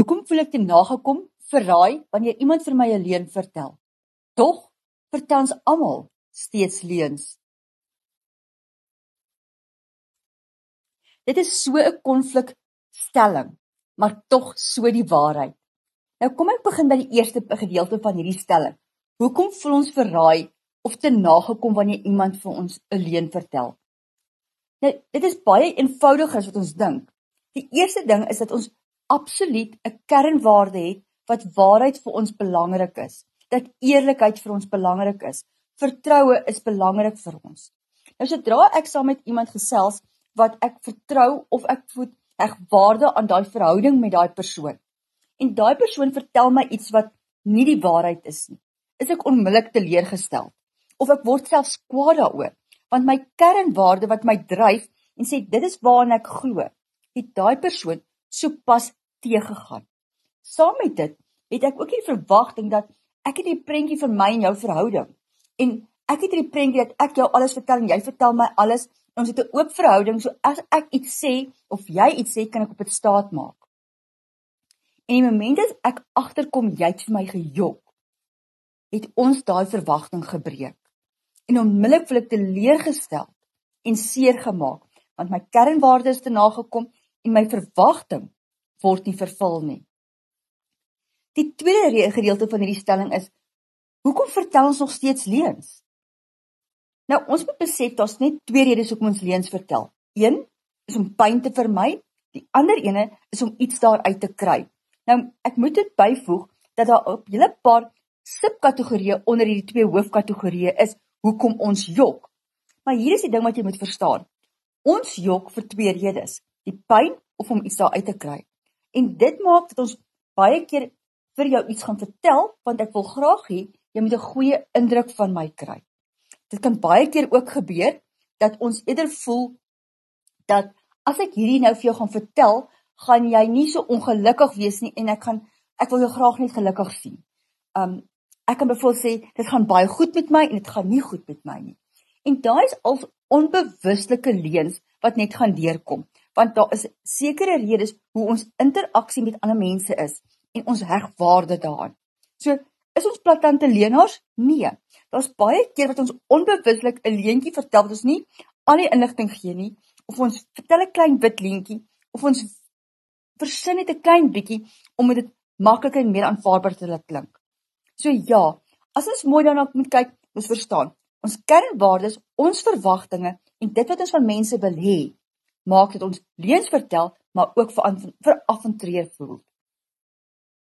Hoekom voel ek te nagekom, verraai wanneer iemand vir my 'n leuen vertel? Tog vertel ons almal steeds leuns. Dit is so 'n konflikstelling, maar tog so die waarheid. Nou kom ek begin by die eerste gedeelte van hierdie stelling. Hoekom voel ons verraai of te nagekom wanneer iemand vir ons 'n leuen vertel? Nou, dit is baie eenvoudiger as wat ons dink. Die eerste ding is dat ons absoluut 'n kernwaarde het wat waarheid vir ons belangrik is. Dat eerlikheid vir ons belangrik is. Vertroue is belangrik vir ons. Nou sodra ek saam met iemand gesels wat ek vertrou of ek voed ek waarde aan daai verhouding met daai persoon. En daai persoon vertel my iets wat nie die waarheid is nie. Is ek onmiddellik teleurgestel of ek word selfs kwaad daaroor want my kernwaarde wat my dryf en sê dit is waarna ek glo het daai persoon sopas teëgegaan. Saam met dit het ek ook die verwagting dat ek het die prentjie vir my en jou verhouding en ek het die prentjie dat ek jou alles vertel en jy vertel my alles ons het 'n oop verhouding so as ek iets sê of jy iets sê kan ek op dit staat maak. En die oomblik as ek agterkom jy het vir my gejok het ons daai verwagting gebreek. En onmiddellik voel ek teleurgestel en seer gemaak want my kernwaardes te nagekom en my verwagting word nie vervul nie. Die tweede gedeelte van hierdie stelling is hoekom vertel ons nog steeds leuns? Nou ons moet besef daar's net twee redes hoekom ons leuns vertel. Een is om pyn te vermy, die ander ene is om iets daaruit te kry. Nou ek moet dit byvoeg dat daar op 'n hele paar subkategorieë onder hierdie twee hoofkategorieë is hoekom ons jok. Maar hier is die ding wat jy moet verstaan. Ons jok vir twee redes: die pyn of om iets daar uit te kry. En dit maak dat ons baie keer vir jou iets gaan vertel want ek wil graag hê jy moet 'n goeie indruk van my kry. Dit kan baie keer ook gebeur dat ons eerder voel dat as ek hierdie nou vir jou gaan vertel, gaan jy nie so ongelukkig wees nie en ek gaan ek wil jou graag net gelukkig sien. Um ek kan byvoorbeeld sê dit gaan baie goed met my en dit gaan nie goed met my nie. En daai is al onbewuslike leuns wat net gaan deurkom, want daar is sekere redes hoe ons interaksie met ander mense is en ons heg waarde daaraan. So, is ons plattante leenaars? Nee. Daar's baie keer wat ons onbewuslik 'n leentjie vertel wat ons nie al die inligting gee nie of ons vertel 'n klein wit leentjie of ons versin net 'n klein bietjie om dit makliker en meer aanvaarbaar te laat klink. So ja, as ons mooi daarna moet kyk, ons verstaan. Ons kernwaardes, ons verwagtinge en dit wat ons van mense wil hê, maak dit ons leuns vertel, maar ook vir vir afentreer voel.